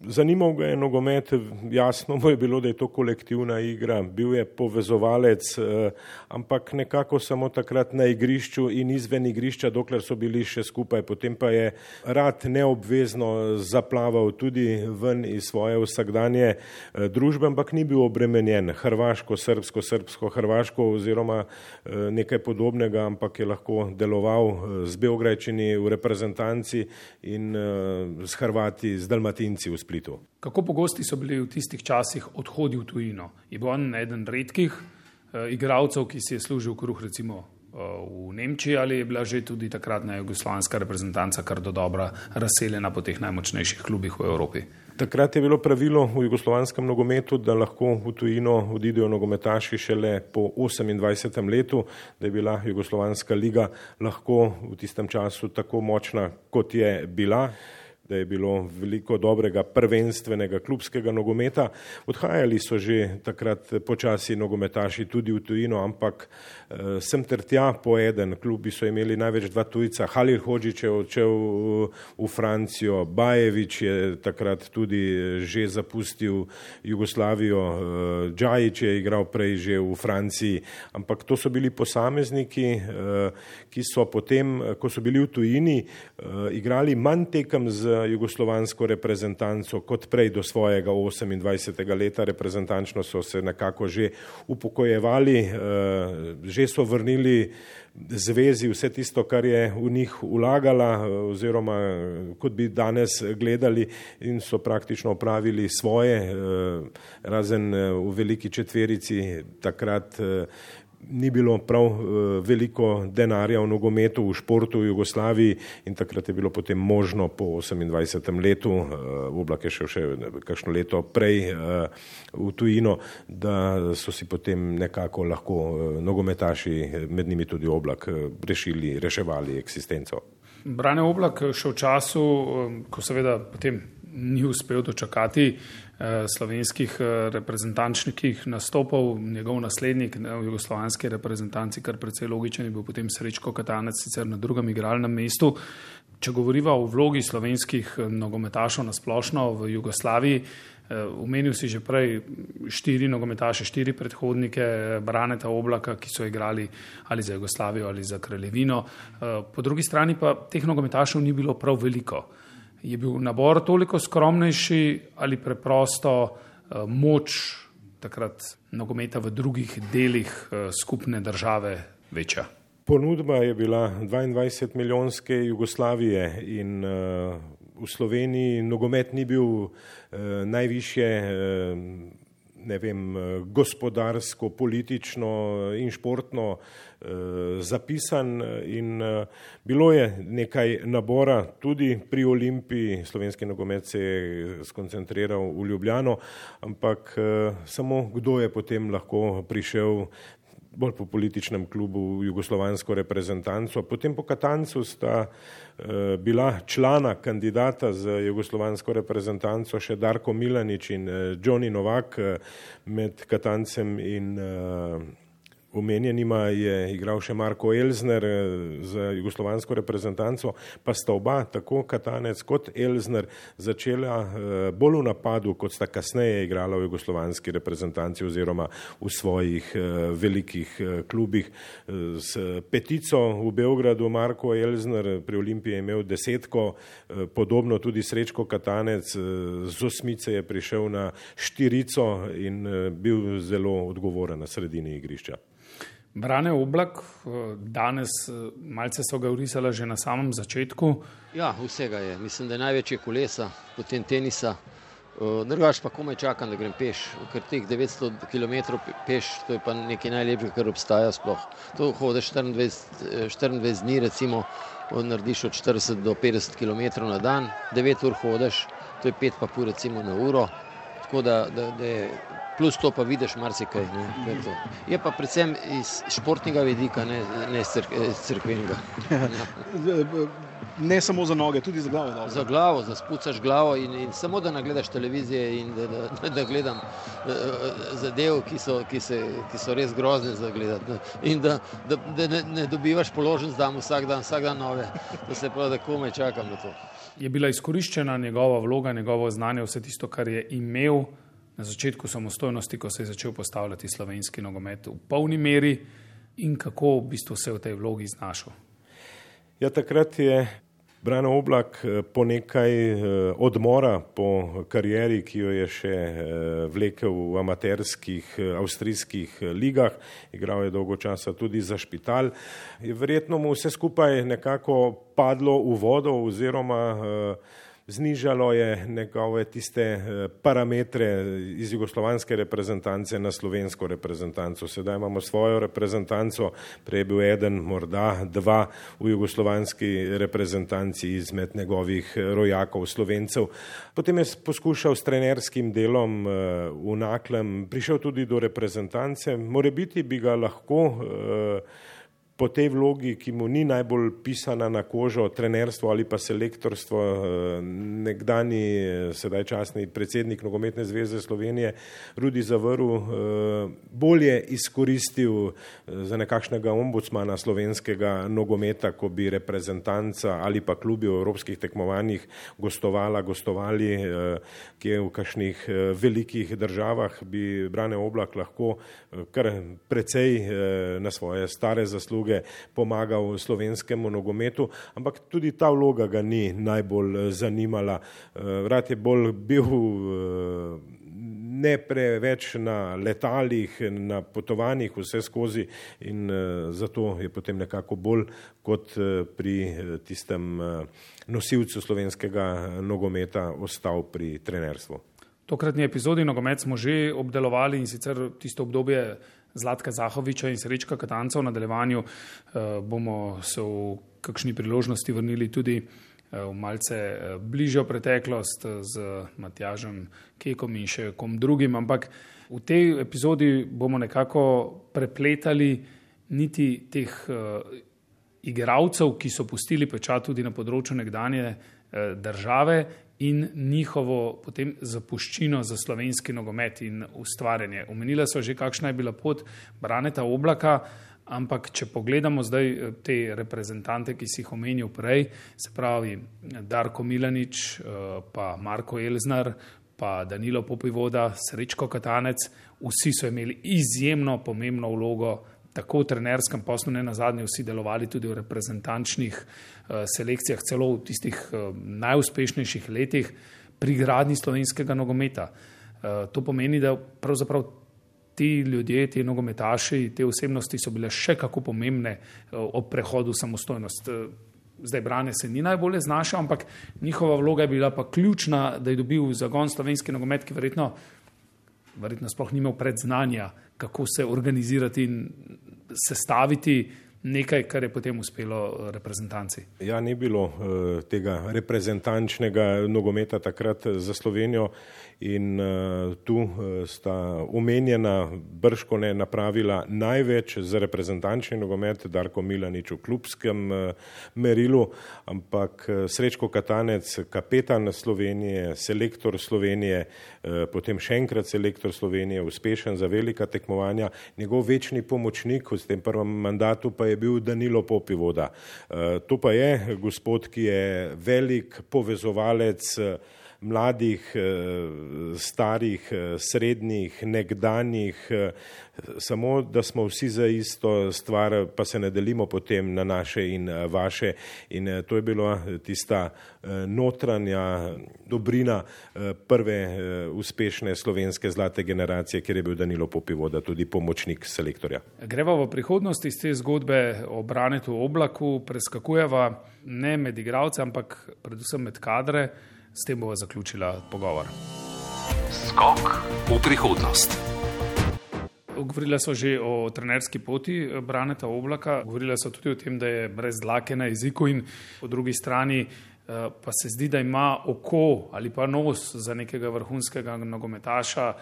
Zanimal ga je nogomet, jasno mu je bilo, da je to kolektivna igra, bil je povezovalec, eh, ampak nekako samo takrat na igrišču in izven igrišča, dokler so bili še skupaj. Potem pa je rad neobvezno zaplaval tudi ven iz svoje vsakdanje eh, družbe, ampak ni bil obremenjen hrvaško, srbsko, srbsko, hrvaško oziroma eh, nekaj podobnega, ampak je lahko deloval z Beograjčini v reprezentanci in s Hrvati, z Dalmatinci v Splitu. Splitu. Kako pogosti so bili v tistih časih odhodi v tujino? Je bil on eden redkih uh, igralcev, ki si je služil kruh recimo uh, v Nemčiji ali je bila že tudi takratna jugoslovanska reprezentanca kar do dobra razseljena po teh najmočnejših klubih v Evropi? Takrat je bilo pravilo v jugoslovanskem nogometu, da lahko v tujino odidejo nogometaši šele po 28. letu, da je bila jugoslovanska liga lahko v tistem času tako močna, kot je bila da je bilo veliko dobrega prvenstvenega klubskega nogometa. Odhajali so že takrat počasi nogometaši tudi v tujino, ampak eh, sem ter tja po eden. Klubi so imeli največ dva tujca. Halil Hođić je odšel v Francijo, Bajevič je takrat tudi eh, že zapustil Jugoslavijo, eh, Džajić je igral prej že v Franciji, ampak to so bili posamezniki, eh, ki so potem, ko so bili v tujini, eh, igrali manj tekem z jugoslovansko reprezentanco, kot prej do svojega 28. leta reprezentančno so se nekako že upokojevali, eh, že so vrnili zvezi vse tisto, kar je v njih ulagala oziroma kot bi danes gledali in so praktično opravili svoje, razen v veliki četverici takrat ni bilo prav uh, veliko denarja v nogometu, v športu v Jugoslaviji in takrat je bilo potem možno po 28. letu, uh, oblak je šel še kakšno leto prej uh, v tujino, da so si potem nekako lahko nogometaši, med njimi tudi oblak, rešili, reševali eksistenco. Brane oblak še v času, ko seveda potem ni uspel dočakati eh, slovenskih eh, reprezentančnih nastopov, njegov naslednik v jugoslovanski reprezentanci, kar precej logičen je bil potem Srečko Katanec, sicer na drugem igralnem mestu. Če govoriva o vlogi slovenskih eh, nogometašov na splošno v Jugoslaviji, Umenil si že prej štiri nogometaše, štiri predhodnike Braneta Oblaka, ki so igrali ali za Jugoslavijo ali za Kraljevino. Po drugi strani pa teh nogometašev ni bilo prav veliko je bil nabor toliko skromnejši ali preprosto uh, moč takrat nogometa v drugih delih uh, skupne države večja? Ponudba je bila 22 milijonske Jugoslavije in uh, v Sloveniji nogomet ni bil uh, najviše. Ne vem, gospodarsko, politično in športno eh, zapisan in eh, bilo je nekaj nabora. Tudi pri Olimpiji, slovenski nogomet se je skoncentriral v Ljubljano, ampak eh, samo kdo je potem lahko prišel bolj po političnem klubu jugoslovansko reprezentanco. Potem po Katancu sta uh, bila člana kandidata za jugoslovansko reprezentanco še Darko Milanič in uh, Johnny Novak uh, med Katancem in uh, omenjenima je igral še Marko Elzner eh, za jugoslovansko reprezentanco, pa sta oba, tako Katanec kot Elzner, začela eh, bolj v napadu, kot sta kasneje igrala v jugoslovanski reprezentanci oziroma v svojih eh, velikih klubih. S petico v Beogradu Marko Elzner pri Olimpiji je imel desetko, podobno tudi Srečko Katanec, z osmice je prišel na štirico in bil zelo odgovoren na sredini igrišča. Brane oblak, eh, danes eh, malce so ga urisala že na samem začetku. Ja, vsega je. Mislim, da je največje kolesa, potem tenisa. Eh, drugač pa komaj čakam, da grem peš, ker teh 900 km peš, to je pa nekaj najlepšega, kar obstaja sploh. To hodiš 24, 24 dni, recimo, narediš od 40 do 50 km na dan, 9 ur hodiš, to je 5 pa pur recimo na uro. Tako da, da, da je plus to pa vidiš marsikaj. Ne, je pa predvsem iz športnega vidika, ne, ne iz crkvenega. Ja. Ne samo za noge, tudi za glavo. Dobro. Za glavo, da spucaš glavo in, in samo da ne gledaš televizije in da, da, da gledam zadev, ki so, ki, se, ki so res grozne za gledati. In da, da, da ne, ne dobivaš položen zdam vsak dan, vsak dan nove, da se pravi, da komaj čakam na to. Je bila izkoriščena njegova vloga, njegovo znanje, vse tisto, kar je imel na začetku samostojnosti, ko se je začel postavljati slovenski nogomet v polni meri in kako v bistvu se v tej vlogi znašel? Ja, takrat je Brano Oblak eh, po nekaj eh, odmora po karieri, ki jo je še eh, vlekel v amaterskih avstrijskih ligah, igral je dolgo časa tudi za špital, je verjetno mu vse skupaj nekako padlo v vodo oziroma znižalo je njegove tiste eh, parametre iz jugoslovanske reprezentance na slovensko reprezentanco. Sedaj imamo svojo reprezentanco, prej je bil eden, morda dva v jugoslovanski reprezentanci izmed njegovih eh, rojakov, slovencev. Potem je poskušal s trenerskim delom eh, v Naklem, prišel tudi do reprezentance, more biti bi ga lahko po tej vlogi, ki mu ni najbolj pisana na kožo, trenerstvo ali pa selektorstvo, eh, nekdani eh, sedaj časni predsednik Nogometne zveze Slovenije, Rudi Zavrl, eh, bolje izkoristil za nekakšnega ombudsmana slovenskega nogometa, ko bi reprezentanca ali pa klubi v evropskih tekmovanjih gostovala, gostovali, ki je v kakšnih velikih državah, bi Brane Oblak lahko kar precej na svoje stare zasluge zasluge pomagal slovenskemu nogometu, ampak tudi ta vloga ga ni najbolj zanimala. Rad je bolj bil ne preveč na letalih, na potovanjih, vse skozi in zato je potem nekako bolj kot pri tistem nosilcu slovenskega nogometa ostal pri trenerstvu. Tokratni epizodi nogomet smo že obdelovali in sicer tisto obdobje Zlatka Zahoviča in Srečka Katanca v nadaljevanju bomo se v kakšni priložnosti vrnili tudi v malce bližjo preteklost z Matjažem Kekom in še kom drugim, ampak v tej epizodi bomo nekako prepletali niti teh igralcev, ki so pustili pečat tudi na področju nekdanje države in njihovo potem zapuščino za slovenski nogomet in ustvarjanje. Omenila so že, kakšna je bila pot Braneta Oblaka, ampak če pogledamo zdaj te reprezentante, ki si jih omenil prej, se pravi Darko Milanič, pa Marko Elznar, pa Danilo Popivoda, Srečko Katanec, vsi so imeli izjemno pomembno vlogo tako v trenerskem poslu, ne na zadnje, vsi delovali tudi v reprezentančnih selekcijah, celo v tistih najuspešnejših letih pri gradni slovenskega nogometa. To pomeni, da pravzaprav ti ljudje, ti nogometaši, te osebnosti so bile še kako pomembne ob prehodu v samostojnost. Zdaj Brane se ni najbolje znašel, ampak njihova vloga je bila pa ključna, da je dobil zagon slovenski nogomet, ki verjetno, verjetno sploh ni imel predznanja, kako se organizirati in sestaviti nekaj, kar je potem uspelo reprezentanci. Ja, ni bilo tega reprezentančnega nogometa takrat za Slovenijo in tu sta omenjena Brškone napravila največ za reprezentančni nogomet, Darko Milanič v klubskem merilu, ampak Srečko Katanec, kapetan Slovenije, selektor Slovenije, potem še enkrat selektor Slovenije, uspešen za velika tekmovanja, njegov večni pomočnik v tem prvem mandatu pa je bil Danilo Popivoda. To pa je gospod, ki je velik povezovalec mladih, starih, srednjih, nekdanjih, samo da smo vsi za isto stvar, pa se ne delimo potem na naše in vaše. In to je bila tista notranja dobrina prve uspešne slovenske zlate generacije, kjer je bil Danilo Popivoda tudi pomočnik selektorja. Greva v prihodnost iz te zgodbe o Branetu Oblaku, preskakujeva ne med igralce, ampak predvsem med kadre, s tem bova zaključila pogovor. Skok v prihodnost. Govorila so že o trenerski poti Braneta Oblaka, govorila so tudi o tem, da je brez dlake na jeziku in po drugi strani pa se zdi, da ima oko ali pa nos za nekega vrhunskega nogometaša.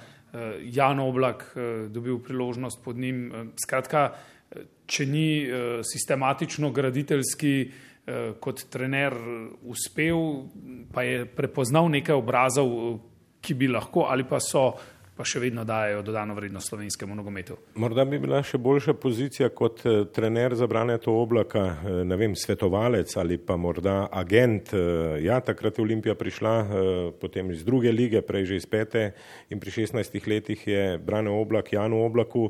Jan Oblak dobil priložnost pod njim. Skratka, če ni sistematično graditeljski kot trener uspel, pa je prepoznal nekaj obrazov, ki bi lahko ali pa so, pa še vedno dajejo dodano vrednost slovenskemu nogometu. Morda bi bila še boljša pozicija kot trener za Braneta Oblaka, ne vem, svetovalec ali pa morda agent. Ja, takrat je Olimpija prišla potem iz druge lige, prej že iz pete in pri šestnajstih letih je Brane Oblak Janu Oblaku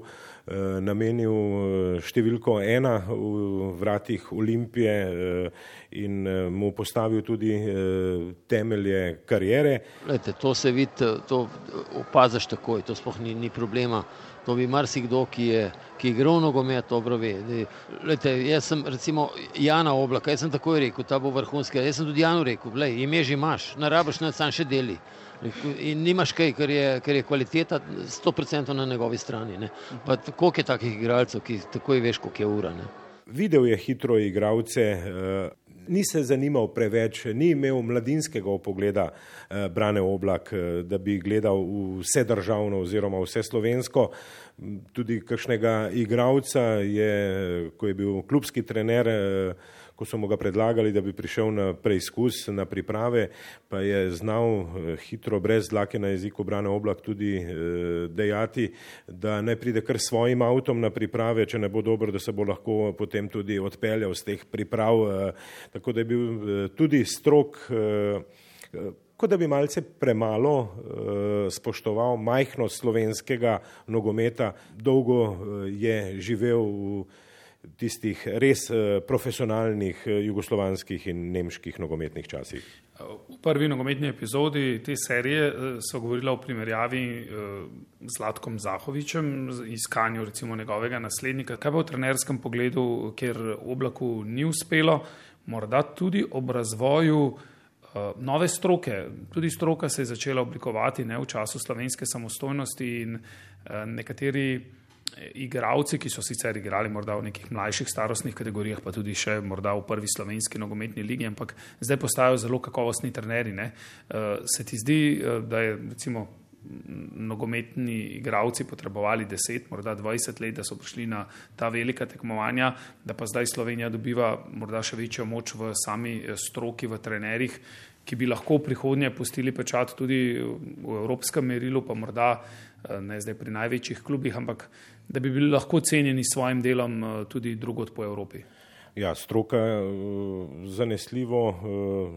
namenil številko ena v vratih Olimpije in mu postavil tudi temelje kariere. Glejte, to se vidi, to opaziš takoj, to sploh ni, ni problema. To bi marsikdo, ki je, ki je igral nogomet, dobro ve. Glejte, jaz sem recimo Jana Oblaka, jaz sem takoj rekel, ta bo vrhunski, jaz sem tudi Janu rekel, glej, ime že imaš, ne rabiš nič, samo še deli. In nimaš kaj, ker je, ker je kvaliteta sto procentov na njegovi strani, ne. Pa koliko je takih igralcev, ki takoj veš, koliko je ura, ne. Videl je hitro igralce, ni se zanimal preveč, ni imel mladinskega vpogleda Brane Oblak, da bi gledal vse državno oziroma vse slovensko. Tudi kakšnega igralca je, ko je bil klubski trener, ko so mu ga predlagali, da bi prišel na preizkus, na priprave, pa je znal hitro, brez dlake na jeziku Brane Oblak tudi dejati, da naj pride kar svojim avtom na priprave, če ne bo dobro, da se bo lahko potem tudi odpeljal z teh priprav. Tako da je bil tudi strog, kot da bi malce premalo spoštoval majhnost slovenskega nogometa. Dolgo je živel v tistih res profesionalnih jugoslovanskih in nemških nogometnih časih. V prvi nogometni epizodi te serije so govorila o primerjavi z Latkom Zahovičem, iskanju recimo njegovega naslednika. Kaj pa v trenerskem pogledu, kjer oblaku ni uspelo, morda tudi ob razvoju Eh, nove stroke. Tudi stroka se je začela oblikovati ne, v času slovenske samostojnosti in eh, nekateri eh, igravci, ki so sicer igrali morda v nekih mlajših starostnih kategorijah, pa tudi še morda v prvi slovenski nogometni ligi, ampak zdaj postajajo zelo kakovostni trenerji. Ne. Se ti zdi, da je recimo nogometni igravci potrebovali 10, morda 20 let, da so prišli na ta velika tekmovanja, da pa zdaj Slovenija dobiva morda še večjo moč v sami eh, stroki, v trenerjih, ki bi lahko v prihodnje pustili pečat tudi v evropskem merilu, pa morda eh, ne zdaj pri največjih klubih, ampak da bi bili lahko cenjeni s svojim delom eh, tudi drugot po Evropi. Ja, stroka zanesljivo,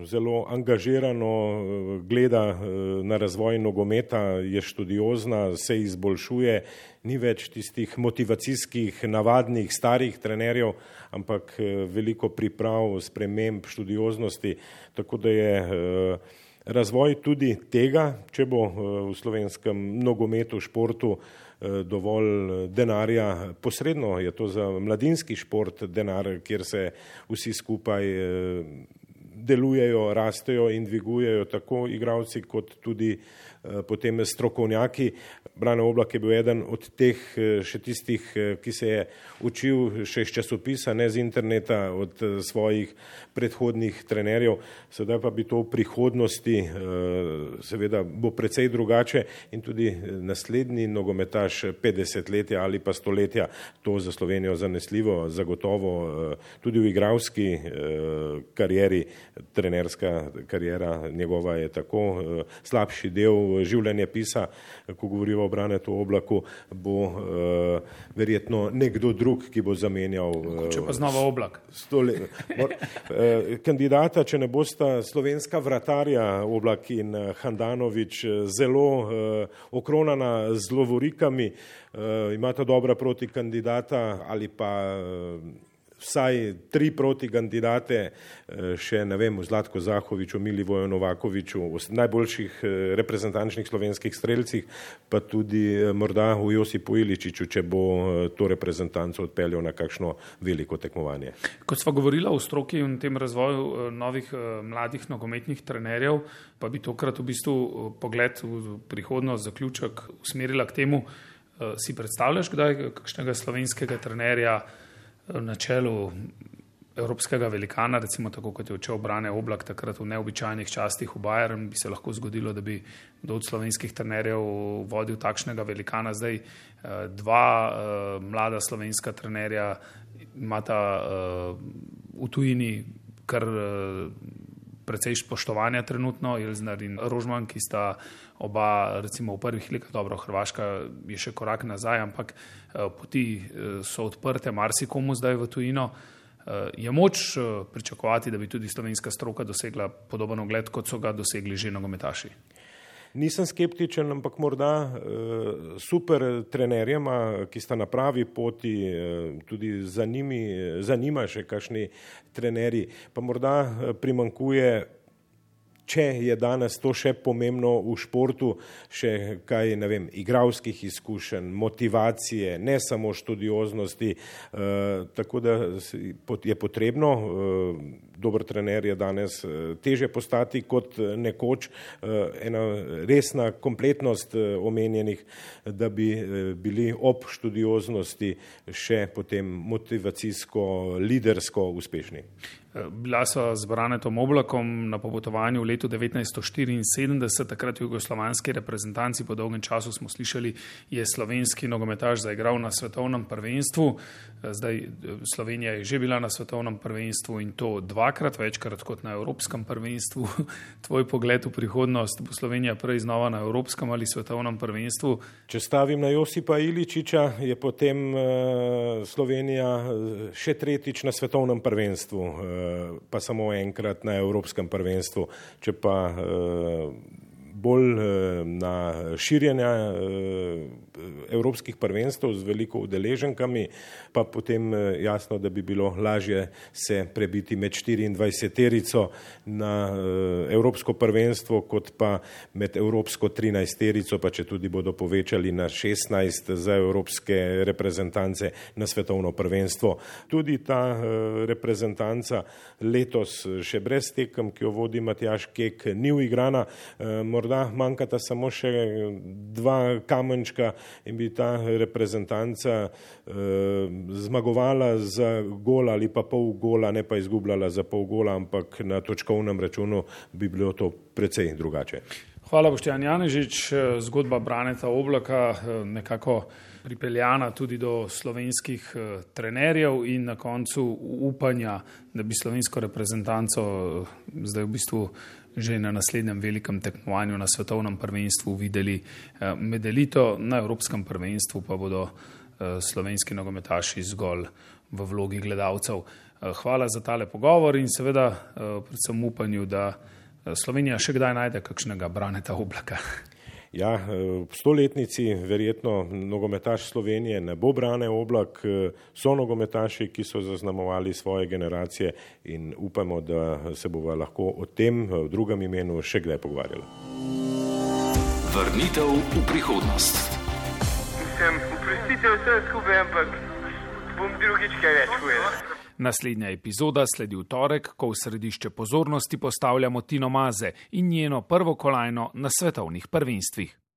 zelo angažirano gleda na razvoj nogometa, je študiozna, se izboljšuje, ni več tistih motivacijskih, navadnih, starih trenerjev, ampak veliko priprav, sprememb, študioznosti, tako da je razvoj tudi tega, če bo v slovenskem nogometu, športu, Eh, dovolj eh, denarja. Posredno je to za mladinski šport denar, kjer se vsi skupaj eh, delujejo, rastejo in dvigujejo tako igravci kot tudi potem strokovnjaki. Brane Oblak je bil eden od teh še tistih, ki se je učil še iz časopisa, ne z interneta, od svojih predhodnih trenerjev. Sedaj pa bi to v prihodnosti seveda bo precej drugače in tudi naslednji nogometaš 50 letja ali pa stoletja to za Slovenijo zanesljivo, zagotovo tudi v igravski karieri trenerska karijera njegova je tako slabši del življenja pisa, ko govorimo o Branetu oblaku, bo uh, verjetno nekdo drug, ki bo zamenjal. Uh, če pa znova oblak. Stole, mor, uh, kandidata, če ne bosta slovenska vratarja oblak in Handanovič zelo uh, okronana z lovorikami, uh, imata dobra proti kandidata ali pa uh, vsaj tri proti kandidate, eh, še ne vem, Zlatko Zahovič, Milivojo Novakoviču, najboljših eh, reprezentančnih slovenskih streljcih, pa tudi eh, morda v Josipu Iličiču, če bo to reprezentanco odpeljal na kakšno veliko tekmovanje. Kot smo govorili o stroki in tem razvoju novih mladih nogometnih trenerjev, pa bi tokrat v bistvu pogled v prihodnost, zaključek usmerila k temu, si predstavljaš kdaj kakšnega slovenskega trenerja, na čelu evropskega velikana, recimo tako kot je odšel brane oblak takrat v neobičajnih častih v Bayern, bi se lahko zgodilo, da bi kdo od slovenskih trenerjev vodil takšnega velikana. Zdaj eh, dva uh, mlada slovenska trenerja imata uh, v tujini kar precej spoštovanja trenutno, Jelznar in Rožman, ki sta oba recimo v prvih letih, dobro, Hrvaška je še korak nazaj, ampak uh, poti uh, so odprte marsikomu zdaj v tujino. Uh, je moč pričakovati, da bi tudi slovenska stroka dosegla podoben ogled, kot so ga dosegli že nogometaši? Nisem skeptičen, ampak morda uh, super trenerjema, ki sta na pravi poti, uh, tudi za njimi, zanima še kakšni trenerji, pa morda primankuje če je danes to še pomembno v športu, še kaj, ne vem, igravskih izkušenj, motivacije, ne samo študioznosti, eh, tako da je potrebno, eh, dober trener je danes eh, teže postati kot nekoč, ena resna kompletnost omenjenih, da bi bili ob študioznosti še potem motivacijsko, lidersko uspešni. Bila so z Branetom Oblakom na popotovanju v letu 1974, takrat jugoslovanski reprezentanci, po dolgem času smo slišali, je slovenski nogometaš zaigral na svetovnem prvenstvu. Zdaj Slovenija je že bila na svetovnem prvenstvu in to dvakrat, večkrat kot na evropskem prvenstvu. Tvoj pogled v prihodnost, bo Slovenija prej znova na evropskem ali svetovnem prvenstvu? Če stavim na Josipa Iličiča, je potem uh, Slovenija eh, še tretjič na svetovnem prvenstvu. Uh, pa samo enkrat na Evropskem prvenstvu. Če pa bolj na širjenja evropskih prvenstv z veliko udeleženkami, pa potem jasno, da bi bilo lažje se prebiti med 24 terico na evropsko prvenstvo, kot pa med evropsko 13 terico, pa če tudi bodo povečali na 16 za evropske reprezentance na svetovno prvenstvo. Tudi ta reprezentanca letos še brez tekem, ki jo vodi Matjaš Kek, ni uigrana, morda manjkata samo še dva kamenčka in bi ta reprezentanca zmagovala za gol ali pa pol gola, ne pa izgubljala za pol gola, ampak na točkovnem računu bi bilo to precej drugače. Hvala, Boštjan Janežič. Zgodba Braneta Oblaka nekako pripeljana tudi do slovenskih trenerjev in na koncu upanja, da bi slovensko reprezentanco zdaj v bistvu že na naslednjem velikem tekmovanju na svetovnem prvenstvu videli medelito, na evropskem prvenstvu pa bodo slovenski nogometaši zgolj v vlogi gledalcev. Hvala za tale pogovor in seveda predvsem upanju, da Slovenija še kdaj najde kakšnega Braneta Oblaka. Ja, v stoletnici verjetno nogometaš Slovenije ne bo Brane Oblak, so nogometaši, ki so zaznamovali svoje generacije in upamo, da se bova lahko o tem v drugem imenu še kdaj pogovarjala. Vrnitev v prihodnost. Mislim, oprostite vse skupaj, ampak bom drugič kaj več povedal. Naslednja epizoda sledi v torek, ko v središče pozornosti postavljamo Tino Maze in njeno prvo kolajno na svetovnih prvenstvih.